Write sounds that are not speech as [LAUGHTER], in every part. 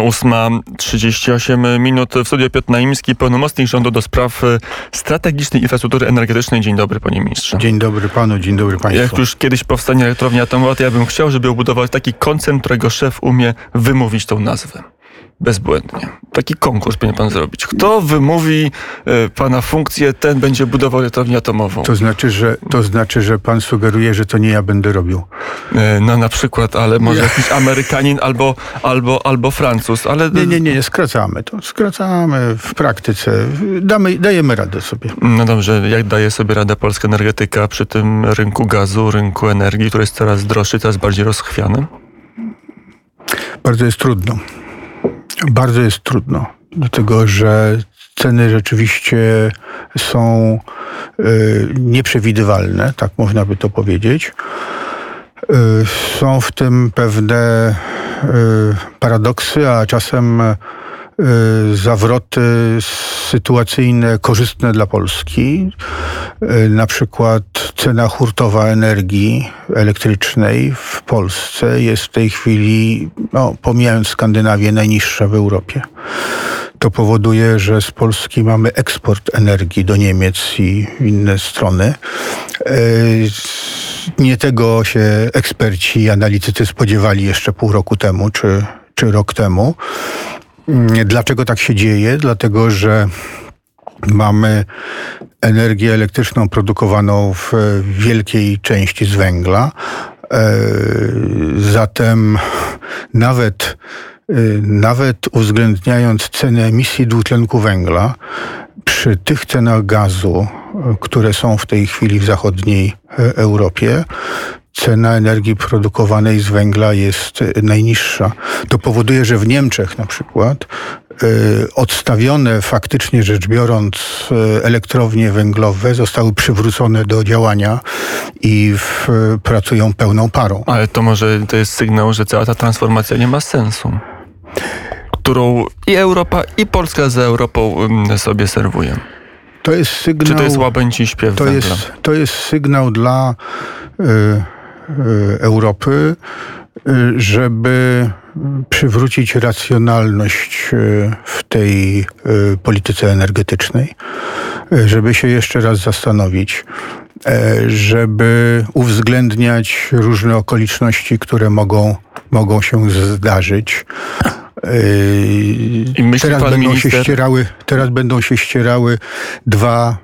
8.38 minut w studio Piotr Naimski, pełnomocnik rządu do spraw e, strategicznej infrastruktury energetycznej. Dzień dobry, panie ministrze. Dzień dobry panu, dzień dobry państwu. Jak już kiedyś powstanie elektrownia atomowa, to ja bym chciał, żeby obudować taki koncern, którego szef umie wymówić tą nazwę bezbłędnie. Taki konkurs powinien pan zrobić. Kto wymówi e, pana funkcję, ten będzie budował elektrownię atomową. To znaczy, że, to znaczy, że pan sugeruje, że to nie ja będę robił. E, no na przykład, ale może jakiś Amerykanin albo, albo, albo Francuz, ale... Nie, nie, nie, nie, skracamy to. Skracamy w praktyce. Damy, dajemy radę sobie. No dobrze, jak daje sobie radę polska energetyka przy tym rynku gazu, rynku energii, który jest coraz droższy, coraz bardziej rozchwiany? Bardzo jest trudno. Bardzo jest trudno, dlatego że ceny rzeczywiście są y, nieprzewidywalne, tak można by to powiedzieć. Y, są w tym pewne y, paradoksy, a czasem zawroty sytuacyjne korzystne dla Polski. Na przykład cena hurtowa energii elektrycznej w Polsce jest w tej chwili, no, pomijając Skandynawię, najniższa w Europie. To powoduje, że z Polski mamy eksport energii do Niemiec i inne strony. E, nie tego się eksperci i analitycy spodziewali jeszcze pół roku temu czy, czy rok temu. Dlaczego tak się dzieje? Dlatego, że Mamy energię elektryczną produkowaną w wielkiej części z węgla. E, zatem nawet, e, nawet uwzględniając cenę emisji dwutlenku węgla, przy tych cenach gazu, które są w tej chwili w zachodniej e, Europie, cena energii produkowanej z węgla jest najniższa. To powoduje, że w Niemczech na przykład y, odstawione faktycznie rzecz biorąc y, elektrownie węglowe zostały przywrócone do działania i w, pracują pełną parą. Ale to może to jest sygnał, że cała ta transformacja nie ma sensu którą i Europa, i Polska za Europą sobie serwuje. To jest sygnał. Czy to jest łabędzi śpiew to jest, to jest sygnał dla y, y, Europy, y, żeby przywrócić racjonalność y, w tej y, polityce energetycznej, y, żeby się jeszcze raz zastanowić, żeby uwzględniać różne okoliczności, które mogą, mogą się zdarzyć. teraz będą minister... się ścierały, teraz będą się ścierały dwa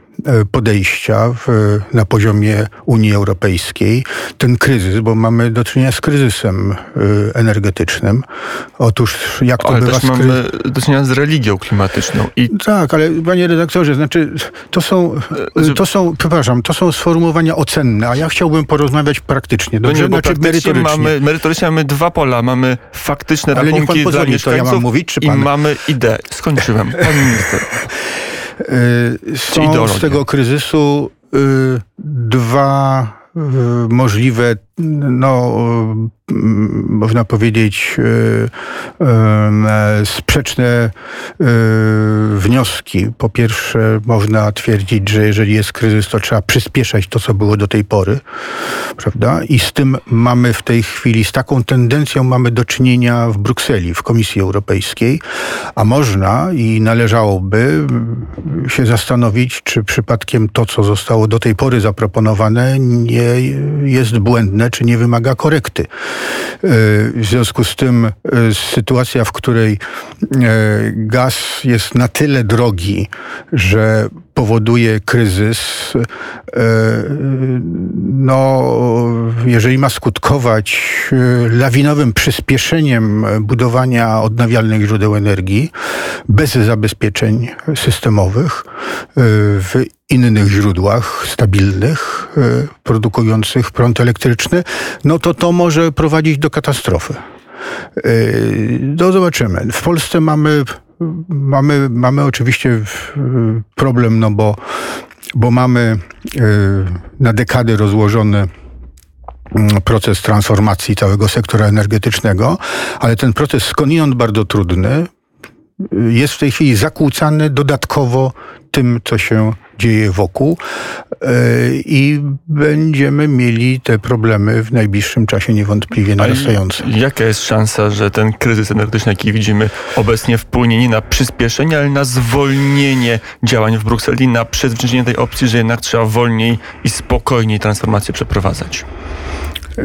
podejścia w, na poziomie Unii Europejskiej. Ten kryzys, bo mamy do czynienia z kryzysem e, energetycznym. Otóż jak to ale bywa... Też mamy do czynienia z religią klimatyczną. I... Tak, ale panie redaktorze, znaczy to są, e, to są, przepraszam, to są sformułowania ocenne, a ja chciałbym porozmawiać praktycznie. Dobrze? No nie, znaczy merytorycznie. Mamy, merytorycznie mamy dwa pola. Mamy faktyczne ale rachunki pozwoli, dla to ja mam mówić, czy pan? I mamy ideę. Skończyłem. Pan minister. [LAUGHS] Y, są z tego kryzysu y, dwa y, możliwe, no, można powiedzieć, e, e, sprzeczne e, wnioski. Po pierwsze, można twierdzić, że jeżeli jest kryzys, to trzeba przyspieszać to, co było do tej pory, prawda? I z tym mamy w tej chwili, z taką tendencją mamy do czynienia w Brukseli, w Komisji Europejskiej, a można i należałoby się zastanowić, czy przypadkiem to, co zostało do tej pory zaproponowane, nie jest błędne, czy nie wymaga korekty. W związku z tym e, sytuacja, w której e, gaz jest na tyle drogi, że powoduje kryzys, e, no, jeżeli ma skutkować lawinowym przyspieszeniem budowania odnawialnych źródeł energii bez zabezpieczeń systemowych w innych źródłach stabilnych, produkujących prąd elektryczny, no to to może prowadzić do katastrofy. No zobaczymy. W Polsce mamy, mamy, mamy oczywiście problem, no bo, bo mamy e, na dekady rozłożony mm, proces transformacji całego sektora energetycznego, ale ten proces skądinąd bardzo trudny, jest w tej chwili zakłócany dodatkowo tym, co się dzieje wokół i będziemy mieli te problemy w najbliższym czasie niewątpliwie narastające. Jaka jest szansa, że ten kryzys energetyczny, jaki widzimy obecnie, wpłynie nie na przyspieszenie, ale na zwolnienie działań w Brukseli, na przezwyciężenie tej opcji, że jednak trzeba wolniej i spokojniej transformację przeprowadzać? Yy,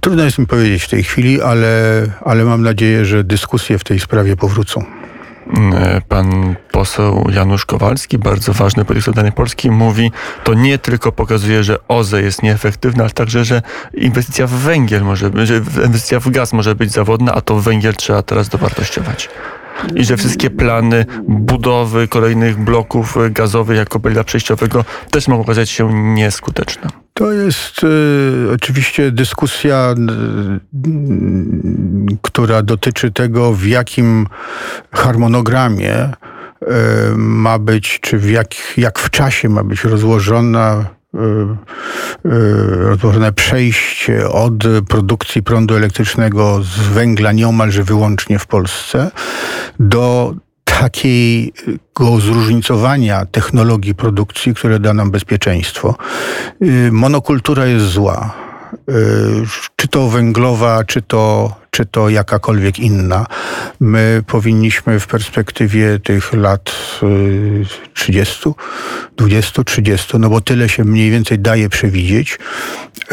trudno jest mi powiedzieć w tej chwili, ale, ale mam nadzieję, że dyskusje w tej sprawie powrócą. Yy, pan poseł Janusz Kowalski, bardzo ważny polityk danej Polski, mówi, to nie tylko pokazuje, że OZE jest nieefektywne, ale także, że inwestycja w węgiel może być, inwestycja w gaz może być zawodna, a to węgiel trzeba teraz dowartościować i że wszystkie plany budowy kolejnych bloków gazowych jako paliwa przejściowego też mogą okazać się nieskuteczne. To jest y, oczywiście dyskusja, y, która dotyczy tego, w jakim harmonogramie y, ma być, czy w jak, jak w czasie ma być rozłożona rozłożone przejście od produkcji prądu elektrycznego z węgla nieomalże wyłącznie w Polsce do takiego zróżnicowania technologii produkcji, które da nam bezpieczeństwo. Y, monokultura jest zła. Y, czy to węglowa, czy to, czy to jakakolwiek inna. My powinniśmy w perspektywie tych lat 30, 20, 30, no bo tyle się mniej więcej daje przewidzieć,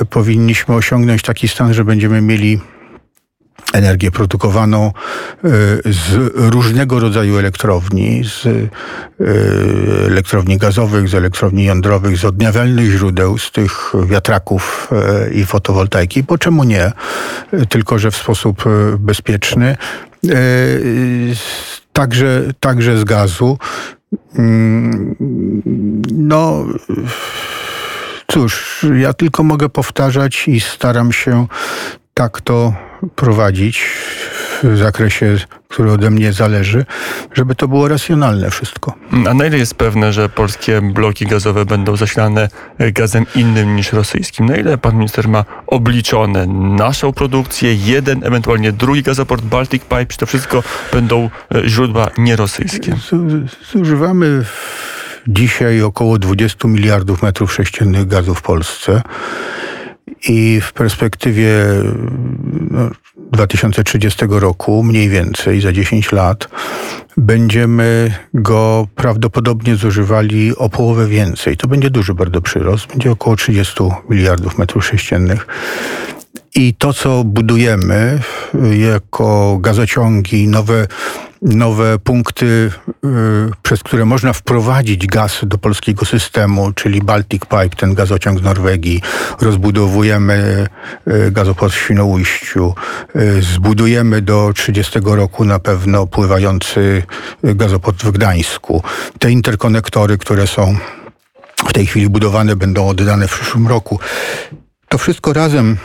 powinniśmy osiągnąć taki stan, że będziemy mieli energię produkowaną e, z różnego rodzaju elektrowni, z e, elektrowni gazowych, z elektrowni jądrowych, z odnawialnych źródeł, z tych wiatraków e, i fotowoltaiki. Bo czemu nie? Tylko, że w sposób bezpieczny. Także, także z gazu. Mm, no, cóż, ja tylko mogę powtarzać i staram się tak to prowadzić w zakresie, który ode mnie zależy, żeby to było racjonalne wszystko. A na ile jest pewne, że polskie bloki gazowe będą zasilane gazem innym niż rosyjskim? Na ile pan minister ma obliczone naszą produkcję, jeden, ewentualnie drugi gazoport Baltic Pipe, czy to wszystko będą e, źródła nierosyjskie? Zużywamy dzisiaj około 20 miliardów metrów sześciennych gazu w Polsce i w perspektywie no, 2030 roku, mniej więcej za 10 lat, będziemy go prawdopodobnie zużywali o połowę więcej. To będzie duży bardzo przyrost, będzie około 30 miliardów metrów sześciennych. I to, co budujemy jako gazociągi, nowe nowe punkty, y, przez które można wprowadzić gaz do polskiego systemu, czyli Baltic Pipe, ten gazociąg z Norwegii, rozbudowujemy y, gazoport w Świnoujściu, y, zbudujemy do 30 roku na pewno pływający gazoport w Gdańsku. Te interkonektory, które są w tej chwili budowane, będą oddane w przyszłym roku. To wszystko razem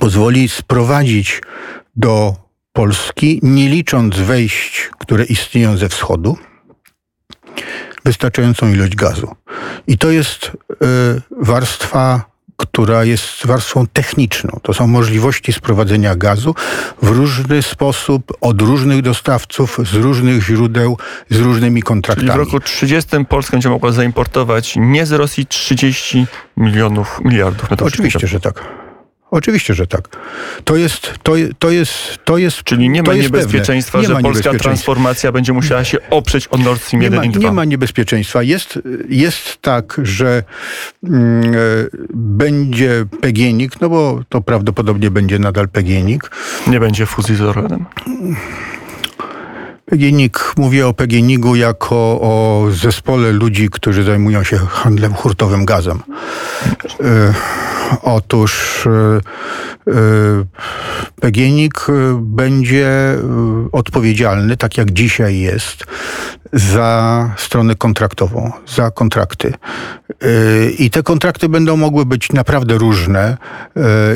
pozwoli sprowadzić do Polski, nie licząc wejść, które istnieją ze wschodu, wystarczającą ilość gazu. I to jest y, warstwa która jest warstwą techniczną. To są możliwości sprowadzenia gazu w różny sposób, od różnych dostawców, z różnych źródeł, z różnymi kontraktami. Czyli w roku 30 Polska będzie mogła zaimportować nie z Rosji 30 milionów, miliardów metrów. Oczywiście, że tak. Oczywiście, że tak. To jest, to, to jest, to jest. Czyli nie ma niebezpieczeństwa, nie że ma polska transformacja będzie musiała się oprzeć o Nord Stream 1 nie ma, i 2. Nie ma niebezpieczeństwa. Jest, jest tak, że mm, e, będzie PGNiG, no bo to prawdopodobnie będzie nadal PGNiG. Nie będzie fuzji z Orlenem? PGNiG, mówię o PGNiG-u jako o zespole ludzi, którzy zajmują się handlem hurtowym gazem. E, otóż e, e, PGNiG będzie odpowiedzialny, tak jak dzisiaj jest, za stronę kontraktową, za kontrakty. I te kontrakty będą mogły być naprawdę różne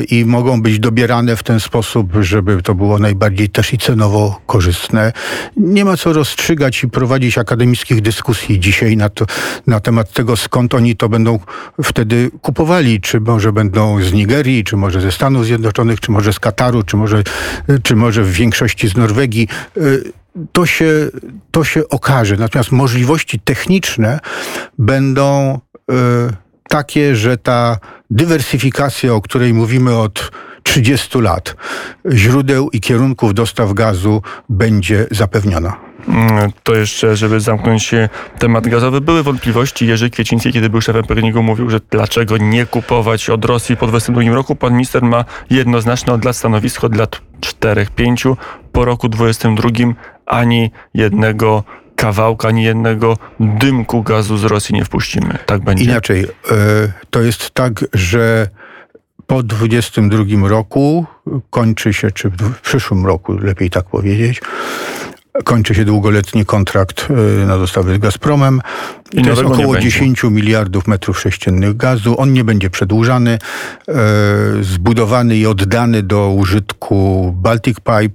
i mogą być dobierane w ten sposób, żeby to było najbardziej też i cenowo korzystne nie ma co rozstrzygać i prowadzić akademickich dyskusji dzisiaj na, to, na temat tego, skąd oni to będą wtedy kupowali. Czy może będą z Nigerii, czy może ze Stanów Zjednoczonych, czy może z Kataru, czy może, czy może w większości z Norwegii. To się, to się okaże. Natomiast możliwości techniczne będą y, takie, że ta dywersyfikacja, o której mówimy od 30 lat, źródeł i kierunków dostaw gazu będzie zapewniona. Mm, to jeszcze, żeby zamknąć temat gazowy, były wątpliwości. Jerzy Kwieciński, kiedy był szefem pgnig mówił, że dlaczego nie kupować od Rosji po 2022 roku. Pan minister ma jednoznaczne od lat stanowisko, od lat 4-5. Po roku 2022 ani jednego kawałka, ani jednego dymku gazu z Rosji nie wpuścimy. Tak będzie. Inaczej, e, to jest tak, że po 22 roku kończy się, czy w przyszłym roku, lepiej tak powiedzieć, kończy się długoletni kontrakt y, na dostawy z Gazpromem. I to jest około 10 miliardów metrów sześciennych gazu. On nie będzie przedłużany. E, zbudowany i oddany do użytku Baltic Pipe e,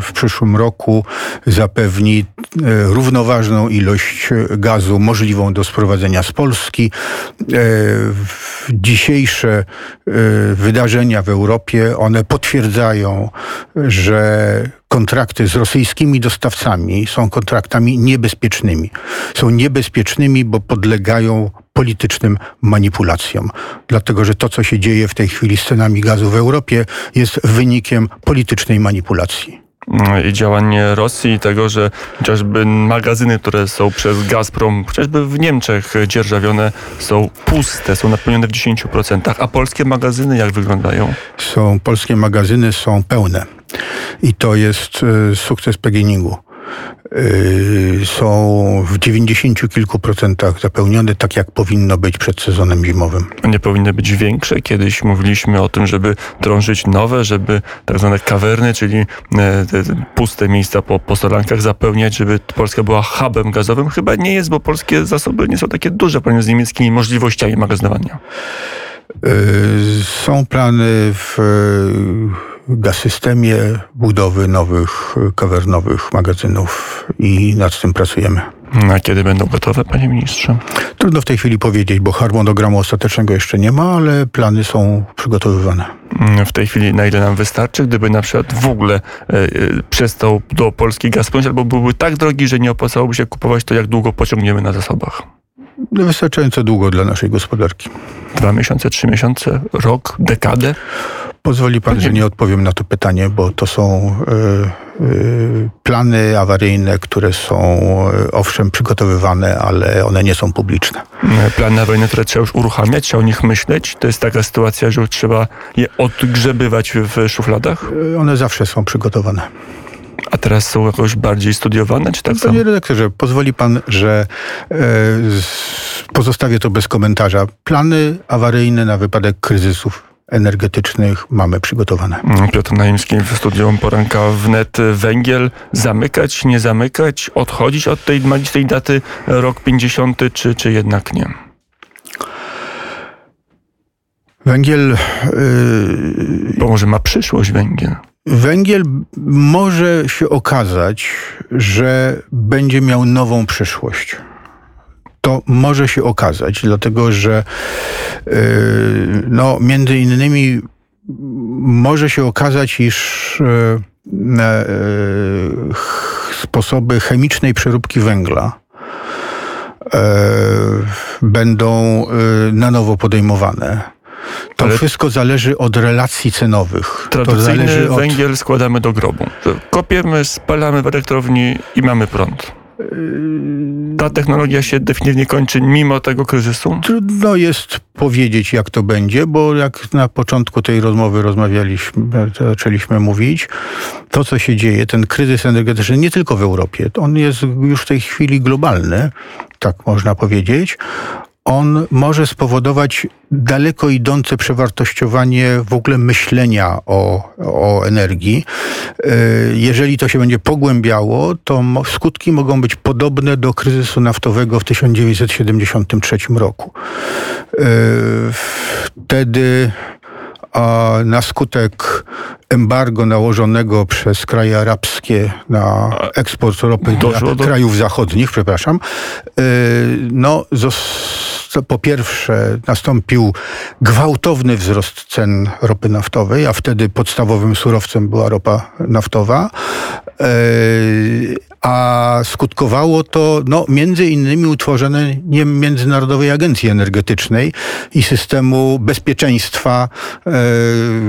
w przyszłym roku zapewni e, równoważną ilość gazu możliwą do sprowadzenia z Polski. Dzisiejsze wydarzenia w Europie, one potwierdzają, że kontrakty z rosyjskimi dostawcami są kontraktami niebezpiecznymi. Są niebezpiecznymi, bo podlegają politycznym manipulacjom. Dlatego, że to, co się dzieje w tej chwili z cenami gazu w Europie, jest wynikiem politycznej manipulacji i działanie Rosji i tego, że chociażby magazyny, które są przez Gazprom, chociażby w Niemczech dzierżawione, są puste, są napełnione w 10%. A polskie magazyny jak wyglądają? Są, polskie magazyny są pełne. I to jest e, sukces PGNiG-u. Y, są w 90 kilku procentach zapełnione tak, jak powinno być przed sezonem zimowym. Nie powinny być większe? Kiedyś mówiliśmy o tym, żeby drążyć nowe, żeby tak zwane kawerny, czyli e, puste miejsca po, po solankach zapełniać, żeby Polska była hubem gazowym. Chyba nie jest, bo polskie zasoby nie są takie duże, porównaniu z niemieckimi możliwościami magazynowania. Y, są plany w gaz-systemie budowy nowych kawernowych magazynów i nad tym pracujemy. A kiedy będą gotowe, panie ministrze? Trudno w tej chwili powiedzieć, bo harmonogramu ostatecznego jeszcze nie ma, ale plany są przygotowywane. W tej chwili na ile nam wystarczy, gdyby na przykład w ogóle e, e, przestał do Polski gaz płynąć, albo byłby tak drogi, że nie opłacałoby się kupować, to jak długo pociągniemy na zasobach? Wystarczająco długo dla naszej gospodarki. Dwa miesiące, trzy miesiące, rok, dekadę? Pozwoli pan, że nie odpowiem na to pytanie, bo to są y, y, plany awaryjne, które są y, owszem przygotowywane, ale one nie są publiczne. Plany awaryjne, które trzeba już uruchamiać, trzeba o nich myśleć. To jest taka sytuacja, że trzeba je odgrzebywać w szufladach? One zawsze są przygotowane. A teraz są jakoś bardziej studiowane, czy tak no, Panie redaktorze, pozwoli pan, że e, pozostawię to bez komentarza. Plany awaryjne na wypadek kryzysów energetycznych mamy przygotowane. Mm, Piotr Naimski w studium Poranka wnet. Węgiel zamykać, nie zamykać, odchodzić od tej magicznej daty rok 50, czy, czy jednak nie? Węgiel... Yy... Bo może ma przyszłość węgiel. Węgiel może się okazać, że będzie miał nową przyszłość to może się okazać, dlatego że yy, no, między innymi może się okazać, iż yy, yy, sposoby chemicznej przeróbki węgla będą na nowo podejmowane. To Ale wszystko zależy od relacji cenowych. Tradycyjny od... węgiel składamy do grobu. Kopiemy, spalamy w elektrowni i mamy prąd. Ta technologia się definitywnie kończy mimo tego kryzysu? Trudno jest powiedzieć, jak to będzie, bo jak na początku tej rozmowy rozmawialiśmy, zaczęliśmy mówić, to co się dzieje, ten kryzys energetyczny nie tylko w Europie, on jest już w tej chwili globalny, tak można powiedzieć on może spowodować daleko idące przewartościowanie w ogóle myślenia o, o energii. E, jeżeli to się będzie pogłębiało, to skutki mogą być podobne do kryzysu naftowego w 1973 roku. E, wtedy a na skutek embargo nałożonego przez kraje arabskie na eksport ropy do krajów zachodnich, przepraszam, e, no, po pierwsze nastąpił gwałtowny wzrost cen ropy naftowej, a wtedy podstawowym surowcem była ropa naftowa. E, a skutkowało to no, między innymi utworzeniem Międzynarodowej Agencji Energetycznej i systemu bezpieczeństwa e,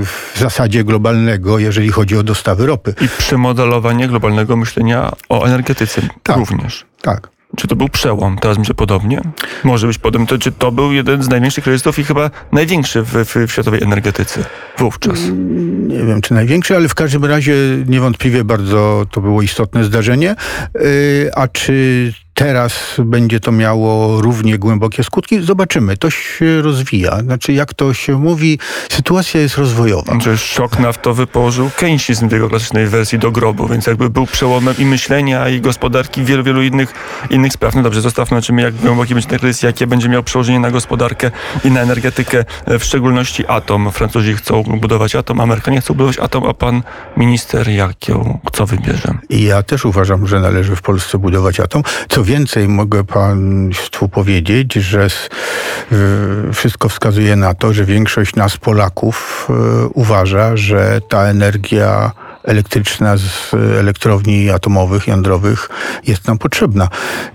w zasadzie globalnego, jeżeli chodzi o dostawy ropy. I przemodelowanie globalnego myślenia o energetyce tak, również. Tak. Czy to był przełom? Teraz myślę podobnie. Może być podobnie. To, czy to był jeden z największych kryzysów i chyba największy w, w, w światowej energetyce wówczas? Nie wiem, czy największy, ale w każdym razie niewątpliwie bardzo to było istotne zdarzenie. Yy, a czy teraz będzie to miało równie głębokie skutki? Zobaczymy. To się rozwija. Znaczy, jak to się mówi, sytuacja jest rozwojowa. Że szok naftowy położył Keynesizm w jego klasycznej wersji do grobu, więc jakby był przełomem i myślenia, i gospodarki, wielu, wielu innych, innych spraw. No dobrze, zostawmy, czym jak głęboki będzie ten kryzys, jakie będzie miał przełożenie na gospodarkę i na energetykę, w szczególności atom. Francuzi chcą budować atom, Amerykanie chcą budować atom, a pan minister jak ją, co wybierze? I ja też uważam, że należy w Polsce budować atom. Co więcej, mogę Państwu powiedzieć, że wszystko wskazuje na to, że większość nas, Polaków, e, uważa, że ta energia elektryczna z elektrowni atomowych, jądrowych jest nam potrzebna.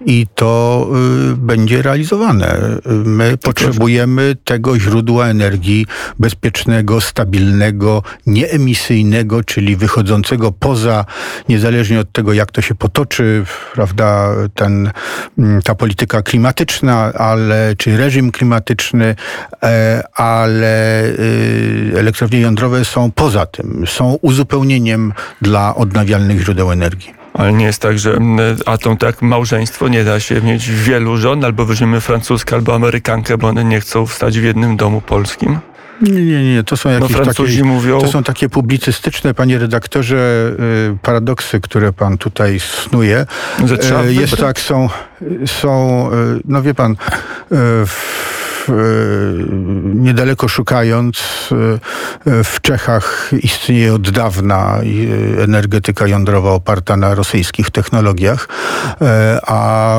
I to y, będzie realizowane. My potrzebujemy tego źródła energii bezpiecznego, stabilnego, nieemisyjnego, czyli wychodzącego poza, niezależnie od tego, jak to się potoczy, prawda, ten, mm, ta polityka klimatyczna, ale, czy reżim klimatyczny, e, ale y, elektrownie jądrowe są poza tym, są uzupełnieniem dla odnawialnych źródeł energii. Ale nie jest tak, że mm, atom tak małżeństwo nie da się mieć wielu żon, albo weźmiemy francuską, albo amerykankę, bo one nie chcą wstać w jednym domu polskim? Nie, nie, nie. To są no, jakieś no, takie, mówią... to są takie publicystyczne, panie redaktorze, y, paradoksy, które pan tutaj snuje. Y, Jest tak, są, są, y, no wie pan, w niedaleko szukając, e, w Czechach istnieje od dawna energetyka jądrowa oparta na rosyjskich technologiach, e, a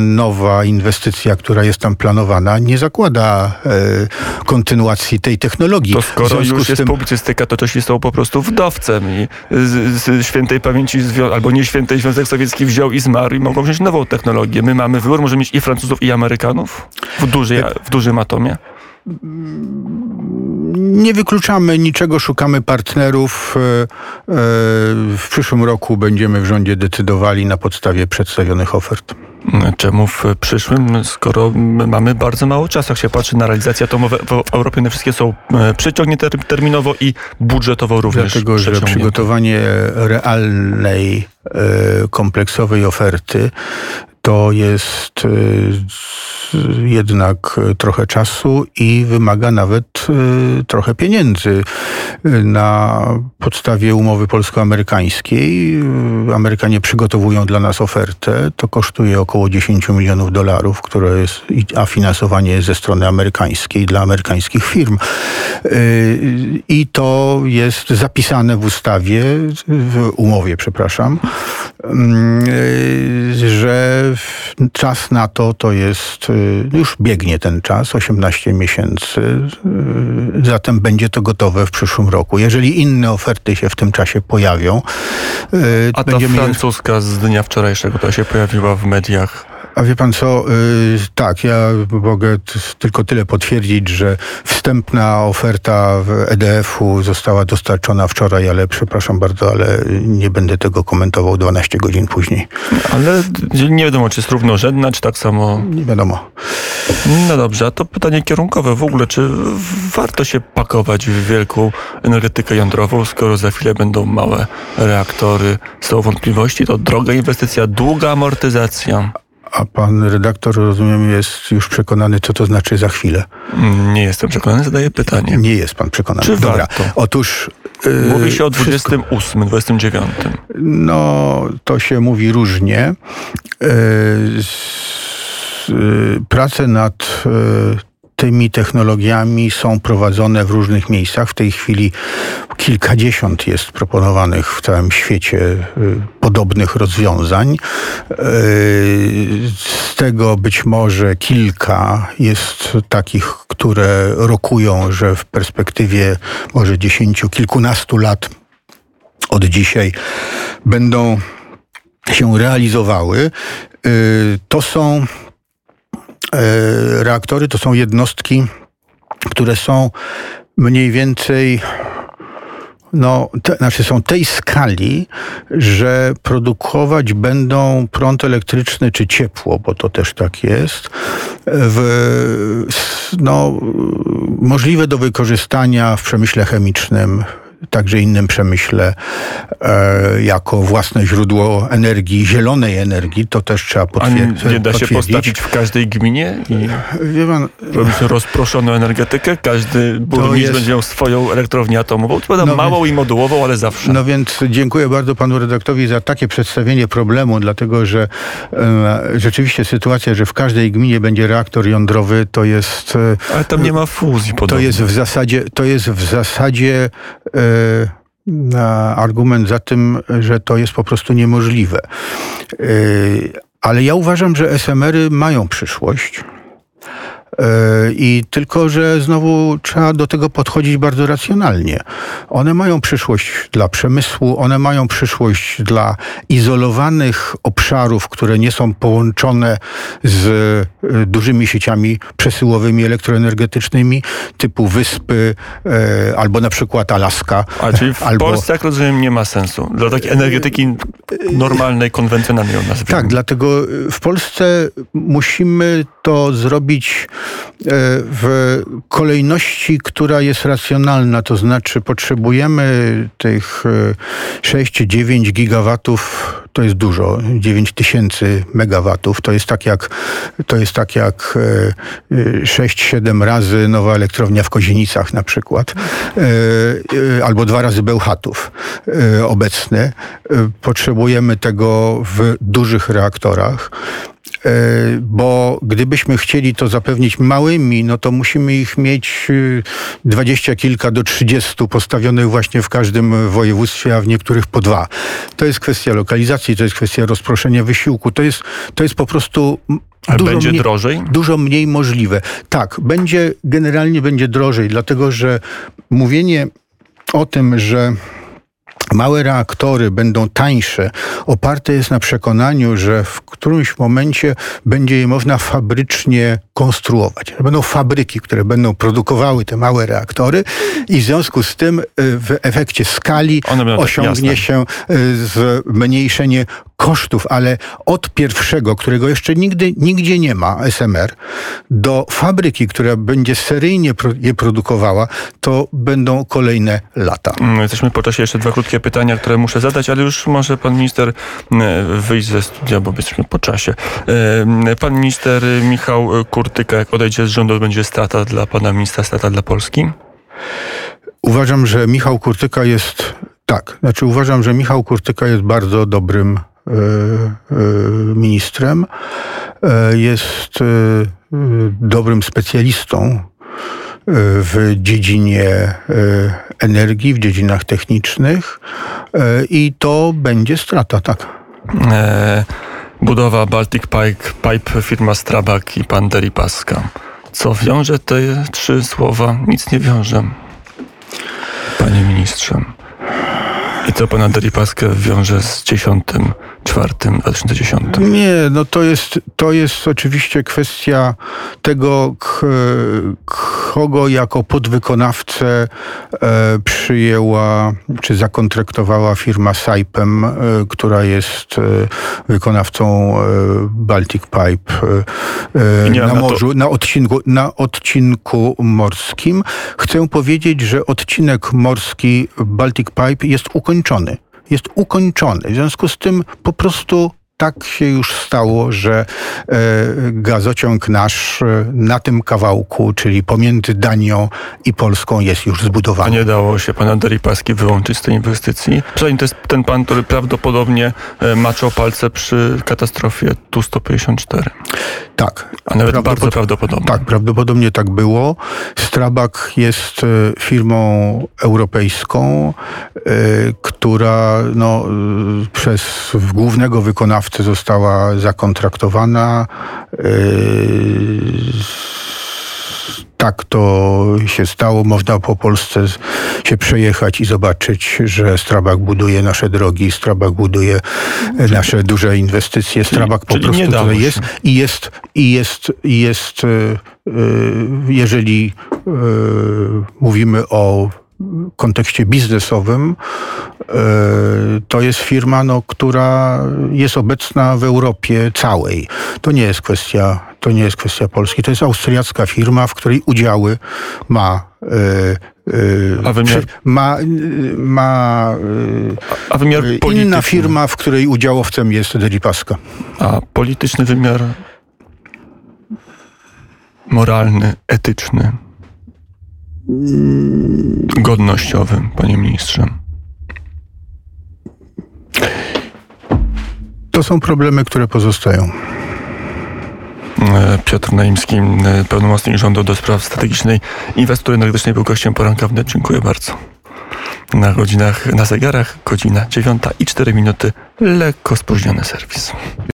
nowa inwestycja, która jest tam planowana, nie zakłada kontynuacji tej technologii. To skoro już jest tym... publicystyka, to też są po prostu wdowcem i z, z świętej pamięci albo nie świętej Związek Sowiecki wziął i zmarł i mogą wziąć nową technologię. My mamy wybór, możemy mieć i Francuzów, i Amerykanów w dużej, w dużym atomie? Nie wykluczamy niczego, szukamy partnerów. E, e, w przyszłym roku będziemy w rządzie decydowali na podstawie przedstawionych ofert. Czemu w przyszłym, skoro mamy bardzo mało czasu, jak się patrzy na realizację atomowe w Europie, one wszystkie są e, przeciągnięte terminowo i budżetowo również. Dlatego, że przygotowanie realnej, kompleksowej oferty to jest jednak trochę czasu i wymaga nawet y, trochę pieniędzy. Na podstawie umowy polsko-amerykańskiej y, Amerykanie przygotowują dla nas ofertę. To kosztuje około 10 milionów dolarów, które jest, a finansowanie jest ze strony amerykańskiej dla amerykańskich firm. Y, I to jest zapisane w ustawie, w umowie, przepraszam, że czas na to to jest Y, już biegnie ten czas, 18 miesięcy, y, zatem będzie to gotowe w przyszłym roku. Jeżeli inne oferty się w tym czasie pojawią, y, a ta francuska z dnia wczorajszego, to się pojawiła w mediach a wie pan co, yy, tak, ja mogę tylko tyle potwierdzić, że wstępna oferta EDF-u została dostarczona wczoraj, ale przepraszam bardzo, ale nie będę tego komentował 12 godzin później. Ale nie wiadomo, czy jest równorzędna, czy tak samo... Nie wiadomo. No dobrze, a to pytanie kierunkowe w ogóle, czy warto się pakować w wielką energetykę jądrową, skoro za chwilę będą małe reaktory? Są wątpliwości, to droga inwestycja, długa amortyzacja. A pan redaktor, rozumiem, jest już przekonany, co to znaczy za chwilę. Nie jestem przekonany, zadaję pytanie. Nie jest pan przekonany. Czy Dobra. Warto? Otóż. Yy, mówi się o 28, wszystko. 29. No, to się mówi różnie. Yy, yy, prace nad tymi technologiami są prowadzone w różnych miejscach. W tej chwili kilkadziesiąt jest proponowanych w całym świecie y, podobnych rozwiązań. Y, z tego być może kilka jest takich, które rokują, że w perspektywie może dziesięciu, kilkunastu lat od dzisiaj będą się realizowały, to są reaktory, to są jednostki, które są mniej więcej no, te, znaczy są tej skali, że produkować będą prąd elektryczny czy ciepło, bo to też tak jest, w, no, możliwe do wykorzystania w przemyśle chemicznym, także innym przemyśle e, jako własne źródło energii, zielonej energii, to też trzeba potwierdzić. Nie da się postawić w każdej gminie i Wie pan, robić rozproszoną energetykę? Każdy burmistrz jest... będzie miał swoją elektrownię atomową, to no małą więc, i modułową, ale zawsze. No więc dziękuję bardzo panu redaktorowi za takie przedstawienie problemu, dlatego że e, rzeczywiście sytuacja, że w każdej gminie będzie reaktor jądrowy, to jest... E, ale tam nie ma fuzji podobnie. To jest w zasadzie, to jest w zasadzie e, argument za tym, że to jest po prostu niemożliwe. E, ale ja uważam, że SMR-y mają przyszłość. E, I tylko, że znowu trzeba do tego podchodzić bardzo racjonalnie. One mają przyszłość dla przemysłu, one mają przyszłość dla izolowanych obszarów, które nie są połączone z e, dużymi sieciami przesyłowymi elektroenergetycznymi, typu wyspy e, albo na przykład Alaska. A czyli w albo... Polsce, jak rozumiem, nie ma sensu. Dla takiej energetyki normalnej, konwencjonalnej u nas. Tak, dlatego w Polsce musimy to zrobić E, w kolejności, która jest racjonalna, to znaczy potrzebujemy tych 6-9 e, gigawatów, to jest dużo, 9 tysięcy megawatów, to jest tak jak, to jest tak jak 6-7 e, razy nowa elektrownia w Kozienicach na przykład, albo dwa razy Bełchatów obecny. Potrzebujemy tego w dużych reaktorach. E, bo gdybyśmy chcieli to zapewnić małymi, no to musimy ich mieć y, dwadzieścia kilka do trzydziestu postawionych właśnie w każdym województwie, a w niektórych po dwa. To jest kwestia lokalizacji, to jest kwestia rozproszenia wysiłku, to jest, to jest po prostu ale dużo będzie mniej, drożej? Dużo mniej możliwe. Tak, będzie, generalnie będzie drożej, dlatego że mówienie o tym, że Małe reaktory będą tańsze, oparte jest na przekonaniu, że w którymś momencie będzie je można fabrycznie konstruować. Będą fabryki, które będą produkowały te małe reaktory i w związku z tym y, w efekcie skali osiągnie się y, zmniejszenie kosztów, ale od pierwszego, którego jeszcze nigdy, nigdzie nie ma, SMR, do fabryki, która będzie seryjnie je produkowała, to będą kolejne lata. Mm, jesteśmy po czasie jeszcze dwa krótkie pytania, które muszę zadać, ale już może pan minister mm, wyjść ze studia, bo jesteśmy po czasie. Mm, pan minister Michał Kurtyka, jak odejdzie z rządu, będzie strata dla pana ministra, strata dla Polski? Uważam, że Michał Kurtyka jest tak, znaczy uważam, że Michał Kurtyka jest bardzo dobrym E, e, ministrem. E, jest dobrym specjalistą w dziedzinie energii, w dziedzinach technicznych i to będzie strata, tak. Budowa Baltic Pipe, Pipe firma Strabak i pan Deripaska. Co wiąże te trzy słowa? Nic nie wiąże. Panie ministrze. I co pana Deripaskę wiąże z 10 czwartym 2010? Nie, no to jest, to jest oczywiście kwestia tego, kogo jako podwykonawcę e, przyjęła czy zakontraktowała firma Saipem, e, która jest e, wykonawcą Baltic Pipe na morzu, na, na, odcinku, na odcinku morskim. Chcę powiedzieć, że odcinek morski Baltic Pipe jest ukończony jest ukończony. W związku z tym po prostu tak się już stało, że e, gazociąg nasz e, na tym kawałku, czyli pomiędzy Danią i Polską jest już zbudowany. A nie dało się pana Deripaski wyłączyć z tej inwestycji? Przynajmniej to jest ten pan, który prawdopodobnie e, maczał palce przy katastrofie Tu-154. Tak. A nawet prawdopod bardzo prawdopodobnie. Tak, prawdopodobnie tak było. Strabak jest firmą europejską, która no, przez głównego wykonawcę została zakontraktowana. Yy, tak to się stało. Można po Polsce się przejechać i zobaczyć, że Strabag buduje nasze drogi, Strabag buduje nasze duże inwestycje. Strabag po czyli prostu tutaj jest i jest, i jest, i jest, y, y, jeżeli mówimy o kontekście biznesowym, to jest firma, no, która jest obecna w Europie całej. To nie jest kwestia, to nie jest kwestia Polski. To jest austriacka firma, w której udziały ma y, y, A wymiar- ma, ma A wymiar y, polityczny, inna firma, w której udziałowcem jest Deripaska. a polityczny wymiar moralny, etyczny, godnościowy, panie ministrze. To są problemy, które pozostają. E, Piotr Naimski, e, pełnomocnik rządu do spraw strategicznej inwestycji energetycznej był gościem poranka wnet. Dziękuję bardzo. Na godzinach, na zegarach godzina dziewiąta i cztery minuty, lekko spóźniony serwis.